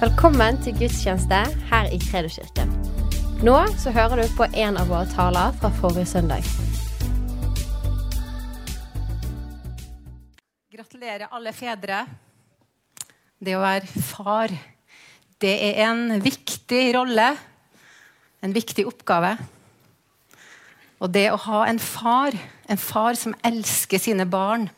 Velkommen til gudstjeneste her i Kredoskirken. Nå så hører du på en av våre taler fra forrige søndag. Gratulerer alle fedre. Det å være far, det er en viktig rolle. En viktig oppgave. Og det å ha en far, en far som elsker sine barn,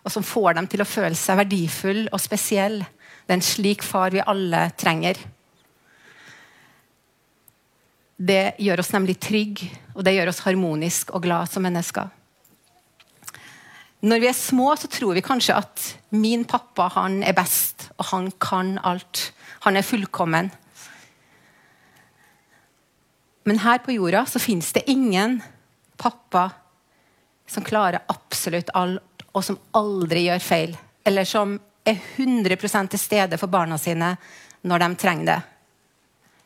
og som får dem til å føle seg verdifull og spesiell, det er en slik far vi alle trenger. Det gjør oss nemlig trygge, og det gjør oss harmonisk og glad som mennesker. Når vi er små, så tror vi kanskje at min pappa han er best, og han kan alt. Han er fullkommen. Men her på jorda så fins det ingen pappa som klarer absolutt alt, og som aldri gjør feil. Eller som er 100% til stede for barna sine når de trenger det.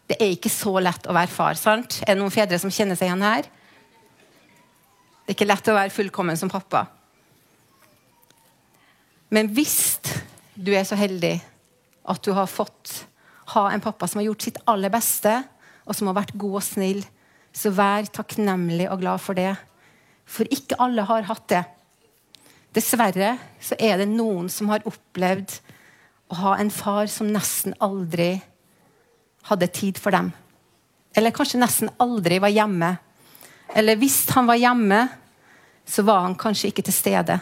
Det er ikke så lett å være far. sant? Er det noen fedre som kjenner seg igjen her? Det er ikke lett å være fullkommen som pappa. Men hvis du er så heldig at du har fått ha en pappa som har gjort sitt aller beste, og som har vært god og snill, så vær takknemlig og glad for det. For ikke alle har hatt det. Dessverre så er det noen som har opplevd å ha en far som nesten aldri hadde tid for dem. Eller kanskje nesten aldri var hjemme. Eller hvis han var hjemme, så var han kanskje ikke til stede.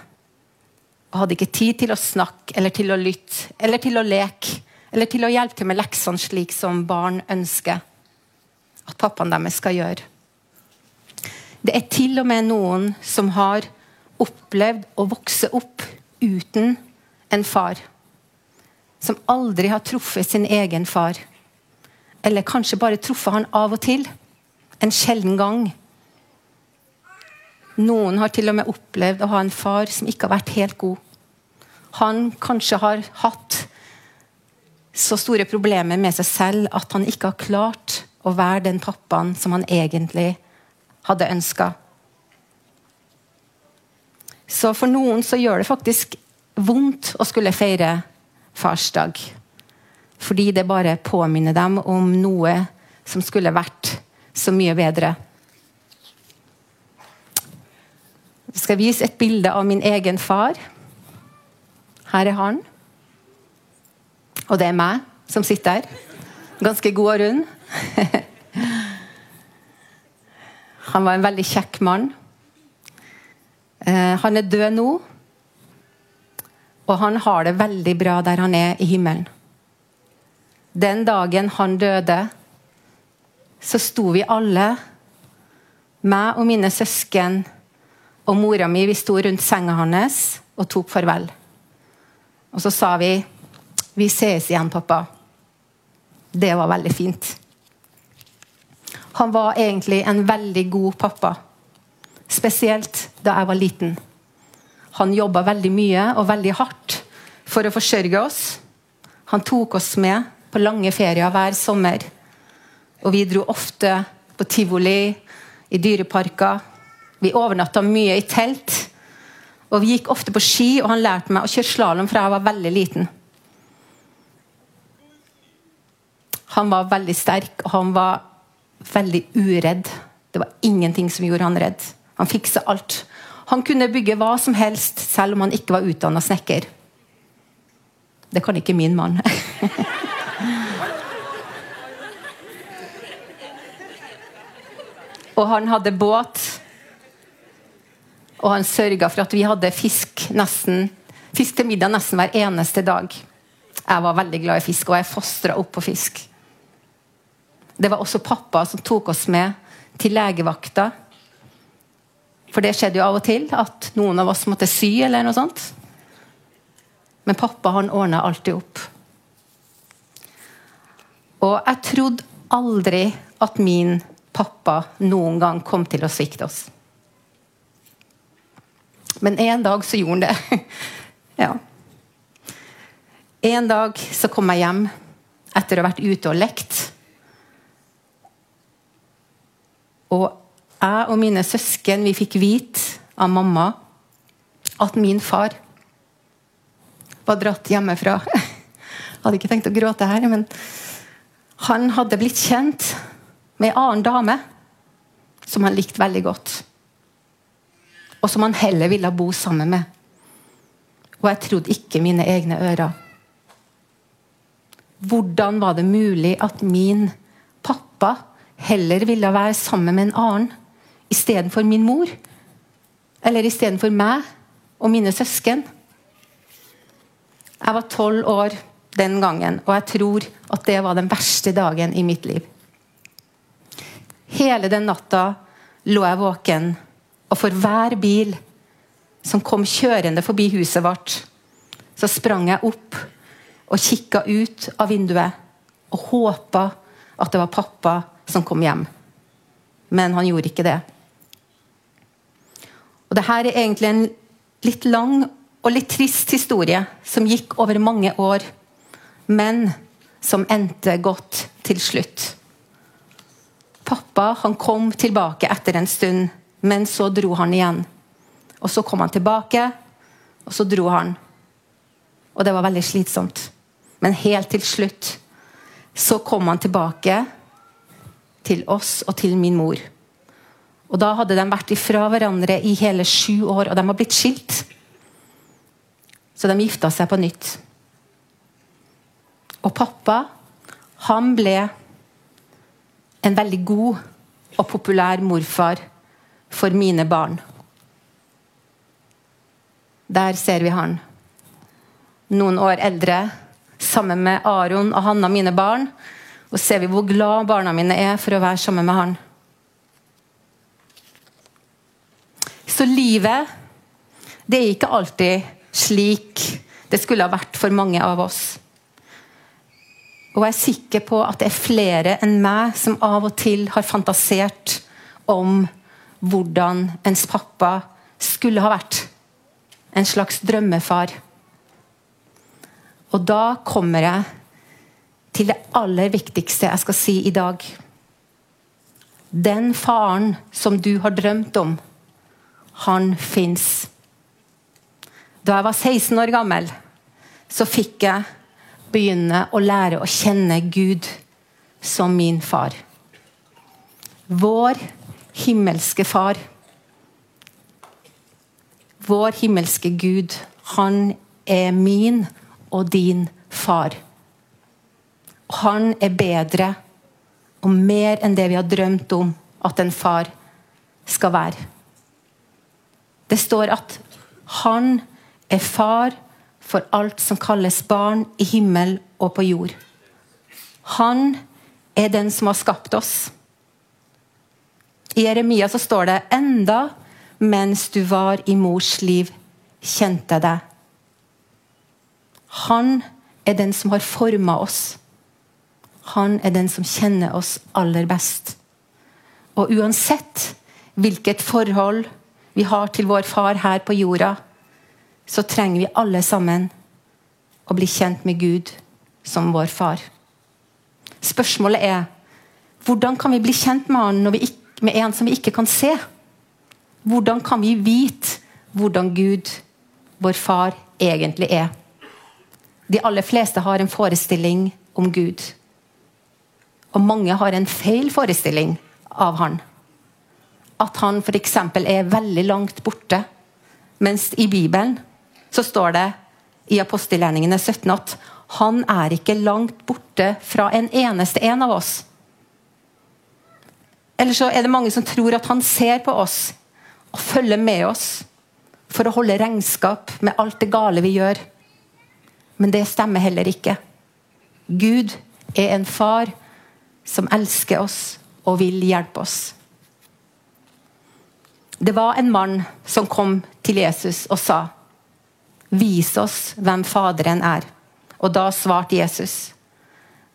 Og hadde ikke tid til å snakke eller til å lytte eller til å leke eller til å hjelpe til med leksene slik som barn ønsker at pappaen deres skal gjøre. Det er til og med noen som har opplevd å vokse opp uten en far. Som aldri har truffet sin egen far. Eller kanskje bare truffet han av og til. En sjelden gang. Noen har til og med opplevd å ha en far som ikke har vært helt god. Han kanskje har hatt så store problemer med seg selv at han ikke har klart å være den pappaen som han egentlig hadde ønska. Så for noen så gjør det faktisk vondt å skulle feire farsdag. Fordi det bare påminner dem om noe som skulle vært så mye bedre. Jeg skal vise et bilde av min egen far. Her er han. Og det er meg som sitter her. Ganske god og rund. Han var en veldig kjekk mann. Eh, han er død nå, og han har det veldig bra der han er i himmelen. Den dagen han døde, så sto vi alle, meg og mine søsken og mora mi, vi sto rundt senga hans og tok farvel. Og så sa vi 'Vi ses igjen, pappa'. Det var veldig fint. Han var egentlig en veldig god pappa. Spesielt da jeg var liten. Han jobba veldig mye og veldig hardt for å forsørge oss. Han tok oss med på lange ferier hver sommer. Og vi dro ofte på tivoli, i dyreparker. Vi overnatta mye i telt. Og vi gikk ofte på ski, og han lærte meg å kjøre slalåm fra jeg var veldig liten. Han var veldig sterk, og han var veldig uredd. Det var ingenting som gjorde han redd. Han fiksa alt. Han kunne bygge hva som helst, selv om han ikke var utdanna snekker. Det kan ikke min mann. og han hadde båt. Og han sørga for at vi hadde fisk, nesten, fisk til middag nesten hver eneste dag. Jeg var veldig glad i fisk, og jeg fostra opp på fisk. Det var også pappa som tok oss med til legevakta for det skjedde jo av og til at noen av oss måtte sy eller noe sånt. Men pappa han ordna alltid opp. Og jeg trodde aldri at min pappa noen gang kom til å svikte oss. Men en dag så gjorde han det. ja. En dag så kom jeg hjem etter å ha vært ute og lekt. Og jeg og mine søsken vi fikk vite av mamma at min far var dratt hjemmefra. Jeg hadde ikke tenkt å gråte her, men han hadde blitt kjent med ei annen dame som han likte veldig godt. Og som han heller ville bo sammen med. Og jeg trodde ikke mine egne ører. Hvordan var det mulig at min pappa heller ville være sammen med en annen istedenfor min mor? Eller istedenfor meg og mine søsken? Jeg var tolv år den gangen, og jeg tror at det var den verste dagen i mitt liv. Hele den natta lå jeg våken, og for hver bil som kom kjørende forbi huset vårt, så sprang jeg opp og kikka ut av vinduet og håpa at det var pappa som kom hjem. Men han gjorde ikke det. Og det her er egentlig en litt lang og litt trist historie som gikk over mange år, men som endte godt til slutt. Pappa han kom tilbake etter en stund, men så dro han igjen. Og Så kom han tilbake, og så dro han. Og det var veldig slitsomt. Men helt til slutt så kom han tilbake til oss og til min mor. Og Da hadde de vært ifra hverandre i hele sju år, og de var blitt skilt. Så de gifta seg på nytt. Og pappa, han ble en veldig god og populær morfar for mine barn. Der ser vi han. Noen år eldre, sammen med Aron og Hanna, mine barn. Og ser vi hvor glad barna mine er for å være sammen med han. Så livet, det er ikke alltid slik det skulle ha vært for mange av oss. Og jeg er sikker på at det er flere enn meg som av og til har fantasert om hvordan ens pappa skulle ha vært. En slags drømmefar. Og da kommer jeg til det aller viktigste jeg skal si i dag. Den faren som du har drømt om, han fins. Da jeg var 16 år gammel, så fikk jeg begynne å lære å kjenne Gud som min far. Vår himmelske far. Vår himmelske Gud, han er min og din far. Han er bedre og mer enn det vi har drømt om at en far skal være. Det står at han er far for alt som kalles barn i himmel og på jord. Han er den som har skapt oss. I Jeremia så står det enda mens du var i mors liv, kjente deg. Han er den som har forma oss. Han er den som kjenner oss aller best. Og uansett hvilket forhold vi har til vår far her på jorda, så trenger vi alle sammen å bli kjent med Gud som vår far. Spørsmålet er hvordan kan vi bli kjent med han når vi, med en som vi ikke kan se? Hvordan kan vi vite hvordan Gud, vår far, egentlig er? De aller fleste har en forestilling om Gud. Og mange har en feil forestilling av han. At han f.eks. er veldig langt borte. Mens i Bibelen så står det i apostelgjerningene 17 at han er ikke langt borte fra en eneste en av oss. Eller så er det mange som tror at han ser på oss og følger med oss for å holde regnskap med alt det gale vi gjør. Men det stemmer heller ikke. Gud er en far som elsker oss og vil hjelpe oss. Det var en mann som kom til Jesus og sa Vis oss hvem Faderen er. Og da svarte Jesus.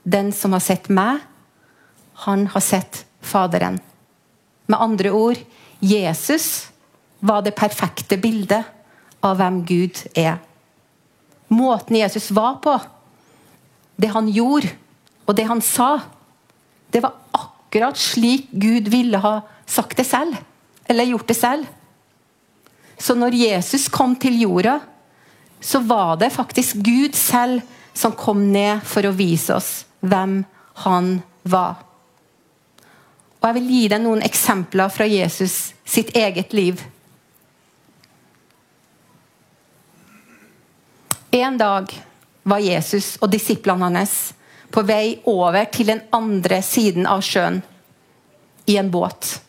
Den som har sett meg, han har sett Faderen. Med andre ord Jesus var det perfekte bildet av hvem Gud er. Måten Jesus var på, det han gjorde, og det han sa, det var akkurat slik Gud ville ha sagt det selv. Eller gjort det selv. Så når Jesus kom til jorda, så var det faktisk Gud selv som kom ned for å vise oss hvem han var. Og Jeg vil gi deg noen eksempler fra Jesus sitt eget liv. En dag var Jesus og disiplene hans på vei over til den andre siden av sjøen i en båt.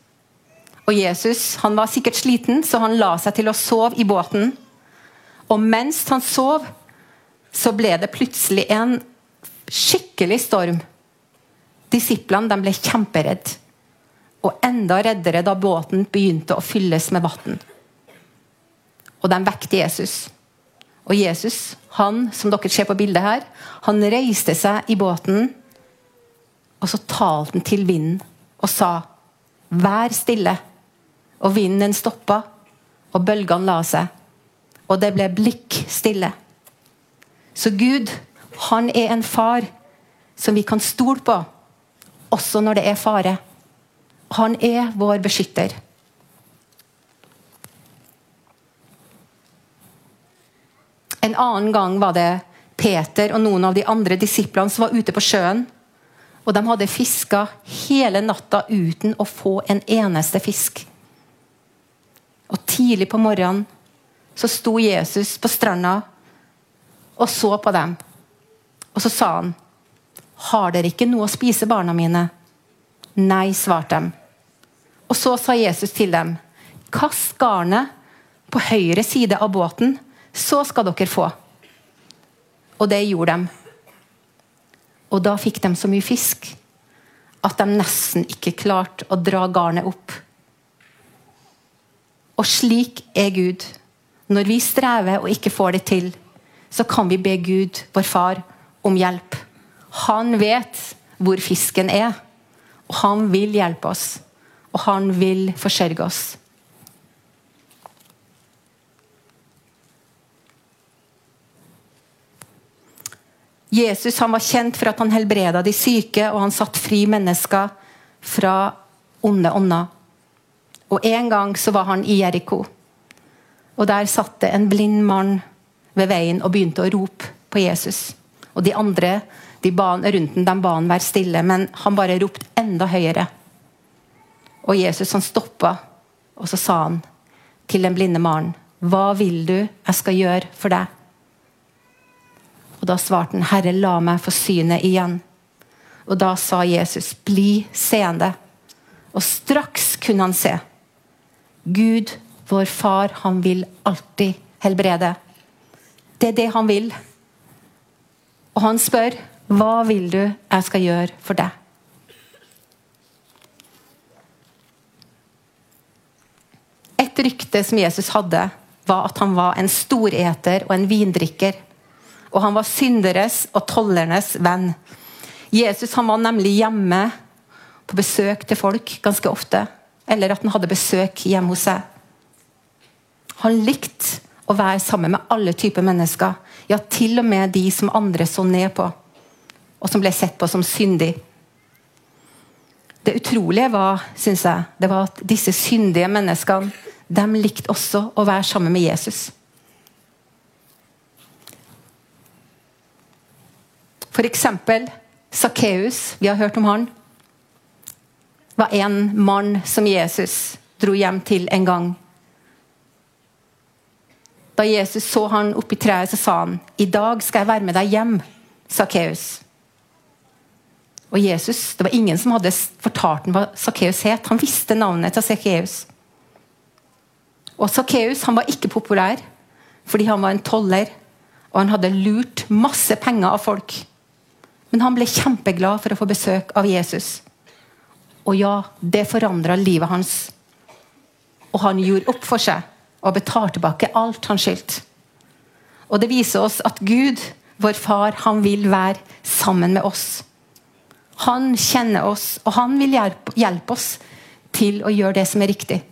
Og Jesus han var sikkert sliten, så han la seg til å sove i båten. Og mens han sov, så ble det plutselig en skikkelig storm. Disiplene ble kjemperedde. Og enda reddere da båten begynte å fylles med vann. Og de vekket Jesus. Og Jesus, han som dere ser på bildet her, han reiste seg i båten, og så talte han til vinden og sa, 'Vær stille.' Og vinden stoppa, og bølgene la seg. Og det ble blikk stille. Så Gud, han er en far som vi kan stole på, også når det er fare. Han er vår beskytter. En annen gang var det Peter og noen av de andre disiplene som var ute på sjøen. Og de hadde fiska hele natta uten å få en eneste fisk. Og tidlig på morgenen så sto Jesus på stranda og så på dem. Og så sa han, 'Har dere ikke noe å spise, barna mine?' Nei, svarte de. Og så sa Jesus til dem, 'Kast garnet på høyre side av båten.' Så skal dere få. Og det gjorde de. Og da fikk de så mye fisk at de nesten ikke klarte å dra garnet opp. Og slik er Gud. Når vi strever og ikke får det til, så kan vi be Gud, vår far, om hjelp. Han vet hvor fisken er, og han vil hjelpe oss. Og han vil forsørge oss. Jesus var kjent for at han helbreda de syke, og han satt fri mennesker fra onde ånder. Og En gang så var han i Jeriko. Og Der satt det en blind mann ved veien og begynte å rope på Jesus. Og De andre de ba rundt den, de ba han være stille, men han bare ropte enda høyere. Og Jesus han stoppa, og så sa han til den blinde mannen, 'Hva vil du jeg skal gjøre for deg?' Og Da svarte han, 'Herre, la meg få synet igjen.' Og Da sa Jesus, 'Bli seende.' Og straks kunne han se. Gud, vår far, han vil alltid helbrede. Det er det han vil. Og han spør, 'Hva vil du jeg skal gjøre for deg?' Et rykte som Jesus hadde, var at han var en storeter og en vindrikker og han var synderes og tollernes venn. Jesus han var nemlig hjemme på besøk til folk ganske ofte. Eller at han hadde besøk hjemme hos seg. Han likte å være sammen med alle typer mennesker. Ja, til og med de som andre så ned på, og som ble sett på som syndig. Det utrolige var, synes jeg, det var at disse syndige menneskene de likte også å være sammen med Jesus. F.eks. Sakkeus, vi har hørt om han, var en mann som Jesus dro hjem til en gang. Da Jesus så han oppi treet, så sa han, 'I dag skal jeg være med deg hjem', Sakkeus. Og Jesus, Det var ingen som hadde fortalt ham hva Sakkeus het. Han visste navnet til Sakkeus. Og Sakkeus var ikke populær fordi han var en toller, og han hadde lurt masse penger av folk. Men han ble kjempeglad for å få besøk av Jesus. Og ja, det forandra livet hans. Og han gjorde opp for seg og betalte tilbake alt han skyldte. Og det viser oss at Gud, vår far, han vil være sammen med oss. Han kjenner oss, og han vil hjelpe, oss til å gjøre det som er riktig.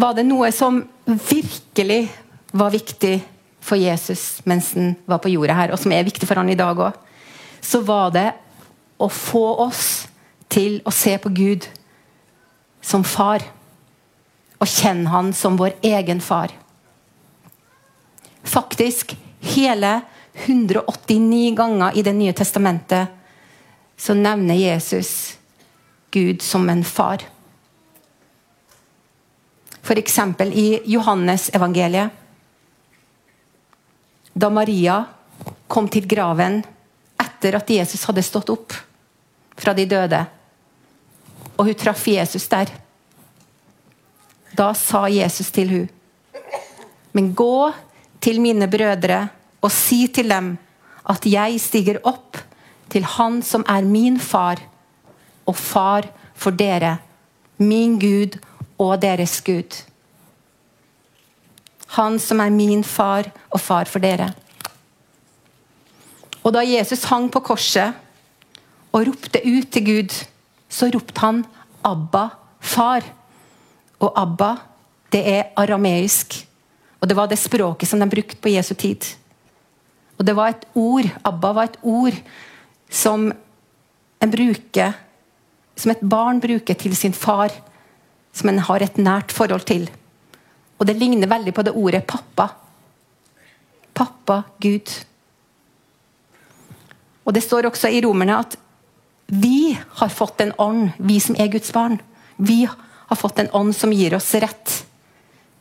Var det noe som virkelig var viktig for Jesus mens han var på jorda her, og som er viktig for han i dag òg, så var det å få oss til å se på Gud som far. Og kjenne han som vår egen far. Faktisk Hele 189 ganger i Det nye testamentet så nevner Jesus Gud som en far. F.eks. i Johannes-evangeliet. Da Maria kom til graven etter at Jesus hadde stått opp fra de døde, og hun traff Jesus der. Da sa Jesus til hun, Men gå til mine brødre og si til dem at jeg stiger opp til Han som er min far og far for dere, min Gud og deres Gud. Han som er min far og far for dere. Og da Jesus hang på korset og ropte ut til Gud, så ropte han 'Abba, far'. Og 'Abba', det er arameisk. Og det var det språket som de brukte på Jesu tid. Og det var et ord, 'Abba' var et ord som en bruker Som et barn bruker til sin far, som en har et nært forhold til. Og det ligner veldig på det ordet 'pappa'. Pappa Gud. Og Det står også i Romerne at vi har fått en ånd, vi som er Guds barn. Vi har fått en ånd som gir oss rett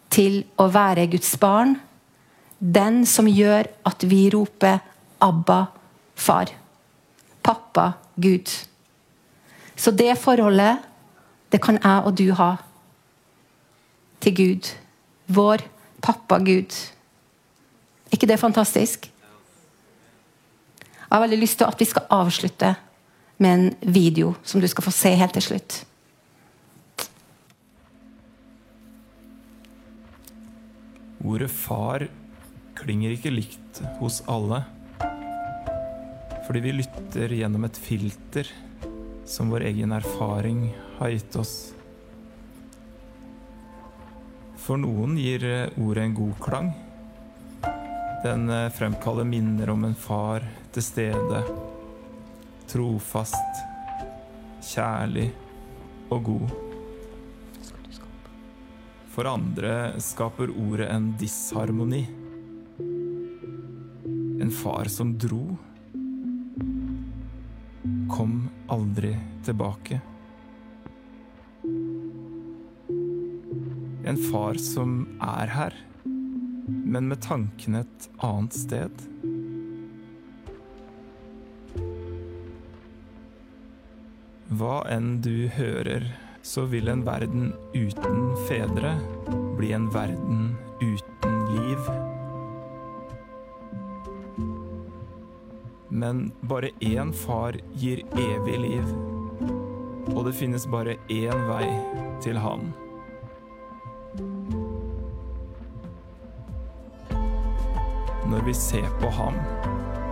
til å være Guds barn. Den som gjør at vi roper 'Abba, far'. Pappa, Gud. Så det forholdet, det kan jeg og du ha til Gud. Vår pappa Gud. Er ikke det fantastisk? Jeg har veldig lyst til at vi skal avslutte med en video som du skal få se helt til slutt. Ordet far klinger ikke likt hos alle. Fordi vi lytter gjennom et filter som vår egen erfaring har gitt oss. For noen gir ordet en god klang. Den fremkaller minner om en far til stede. Trofast, kjærlig og god. For andre skaper ordet en disharmoni. En far som dro. Kom aldri tilbake. En far som er her, men med tankene et annet sted. Hva enn du hører, så vil en verden uten fedre bli en verden uten liv. Men bare én far gir evig liv, og det finnes bare én vei til han. Når vi ser på ham,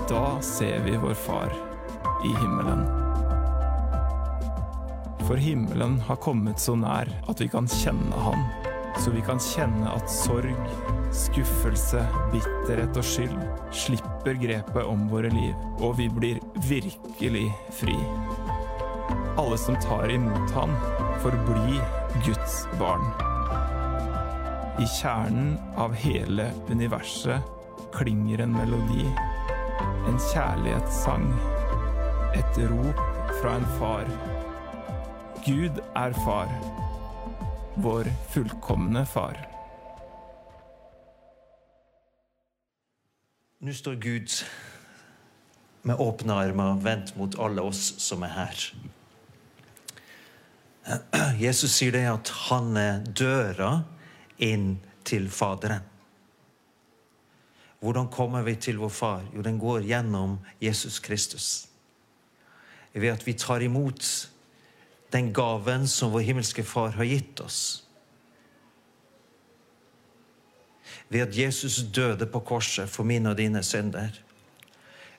da ser vi vår far i himmelen. For himmelen har kommet så nær at vi kan kjenne Han. Så vi kan kjenne at sorg, skuffelse, bitterhet og skyld slipper grepet om våre liv, og vi blir virkelig fri. Alle som tar imot ham, forbli Guds barn. I kjernen av hele universet klinger en melodi, en kjærlighetssang, et rop fra en far. Gud er far, vår fullkomne far. Nå står Gud med åpne armer vendt mot alle oss som er her. Jesus sier det at han er døra inn til Faderen. Hvordan kommer vi til vår far? Jo, den går gjennom Jesus Kristus. Ved at vi tar imot den gaven som vår himmelske Far har gitt oss. Ved at Jesus døde på korset for mine og dine synder.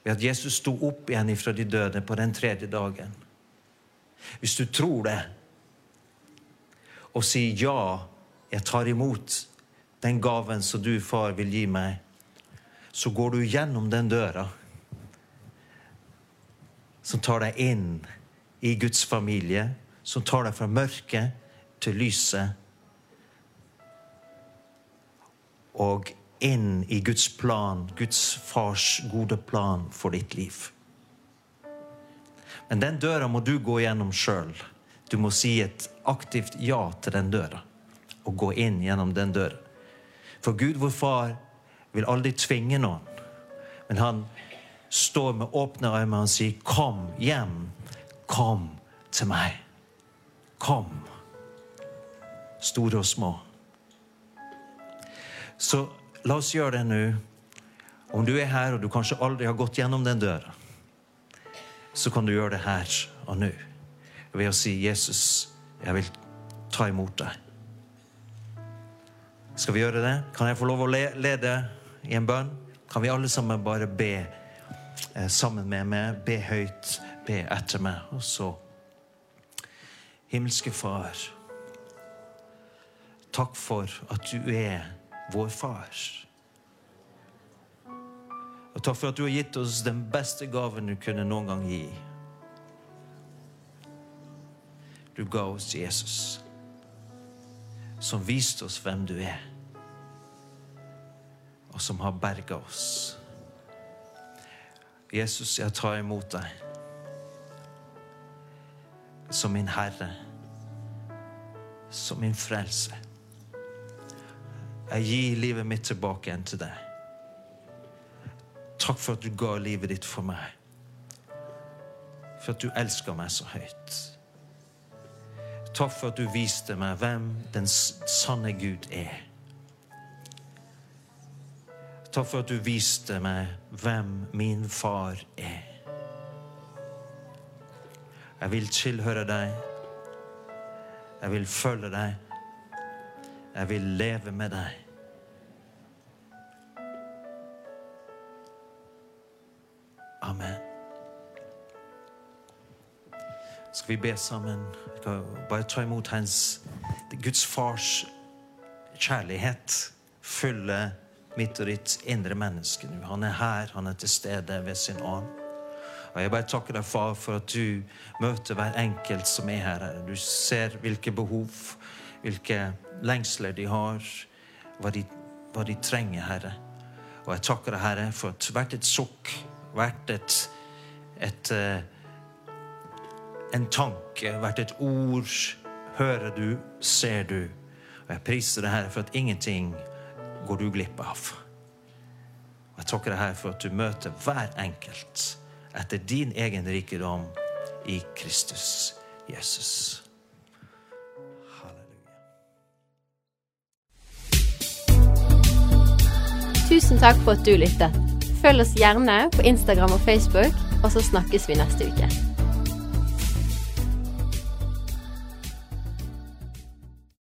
Ved at Jesus sto opp igjen ifra de døde på den tredje dagen. Hvis du tror det, og sier ja, jeg tar imot den gaven som du, far, vil gi meg, så går du gjennom den døra som tar deg inn i Guds familie, som tar deg fra mørket til lyset. Og inn i Guds plan, Guds fars gode plan for ditt liv. Men den døra må du gå gjennom sjøl. Du må si et aktivt ja til den døra. Og gå inn gjennom den døra. For Gud, vår far, vil aldri tvinge noen. Men han står med åpne armer og sier, 'Kom hjem. Kom til meg. Kom.' Store og små. Så la oss gjøre det nå. Om du er her og du kanskje aldri har gått gjennom den døra, så kan du gjøre det her og nå ved å si, 'Jesus, jeg vil ta imot deg'. Skal vi gjøre det? Kan jeg få lov å lede i en bønn? Kan vi alle sammen bare be eh, sammen med meg? Be høyt, be etter meg. Og så Himmelske Far, takk for at du er vår far. Og takk for at du har gitt oss den beste gaven du kunne noen gang gi. Du ga oss Jesus, som viste oss hvem du er, og som har berga oss. Jesus, jeg tar imot deg som min Herre, som min frelse. Jeg gir livet mitt tilbake igjen til deg. Takk for at du ga livet ditt for meg. For at du elsker meg så høyt. Takk for at du viste meg hvem den sanne Gud er. Takk for at du viste meg hvem min far er. Jeg vil tilhøre deg. Jeg vil følge deg. Jeg vil leve med deg. Amen. Skal vi be sammen? Bare ta imot hans Guds fars kjærlighet fylle mitt og ditt indre menneske nå. Han er her, han er til stede ved sin ånd. Og Jeg bare takker deg, far, for at du møter hver enkelt som er her. Du ser hvilke behov, hvilke lengsler de har, hva de, hva de trenger, Herre. Og jeg takker deg, Herre, for at hvert et sukk, hvert et, et uh, en tanke, hvert et ord hører du, ser du. Og jeg priser deg, Herre, for at ingenting går du glipp av. Og jeg takker deg, Herre, for at du møter hver enkelt etter din egen rikedom i Kristus Jesus. Halleluja. Tusen takk for at du lyttet. Følg oss gjerne på Instagram og Facebook, og så snakkes vi neste uke.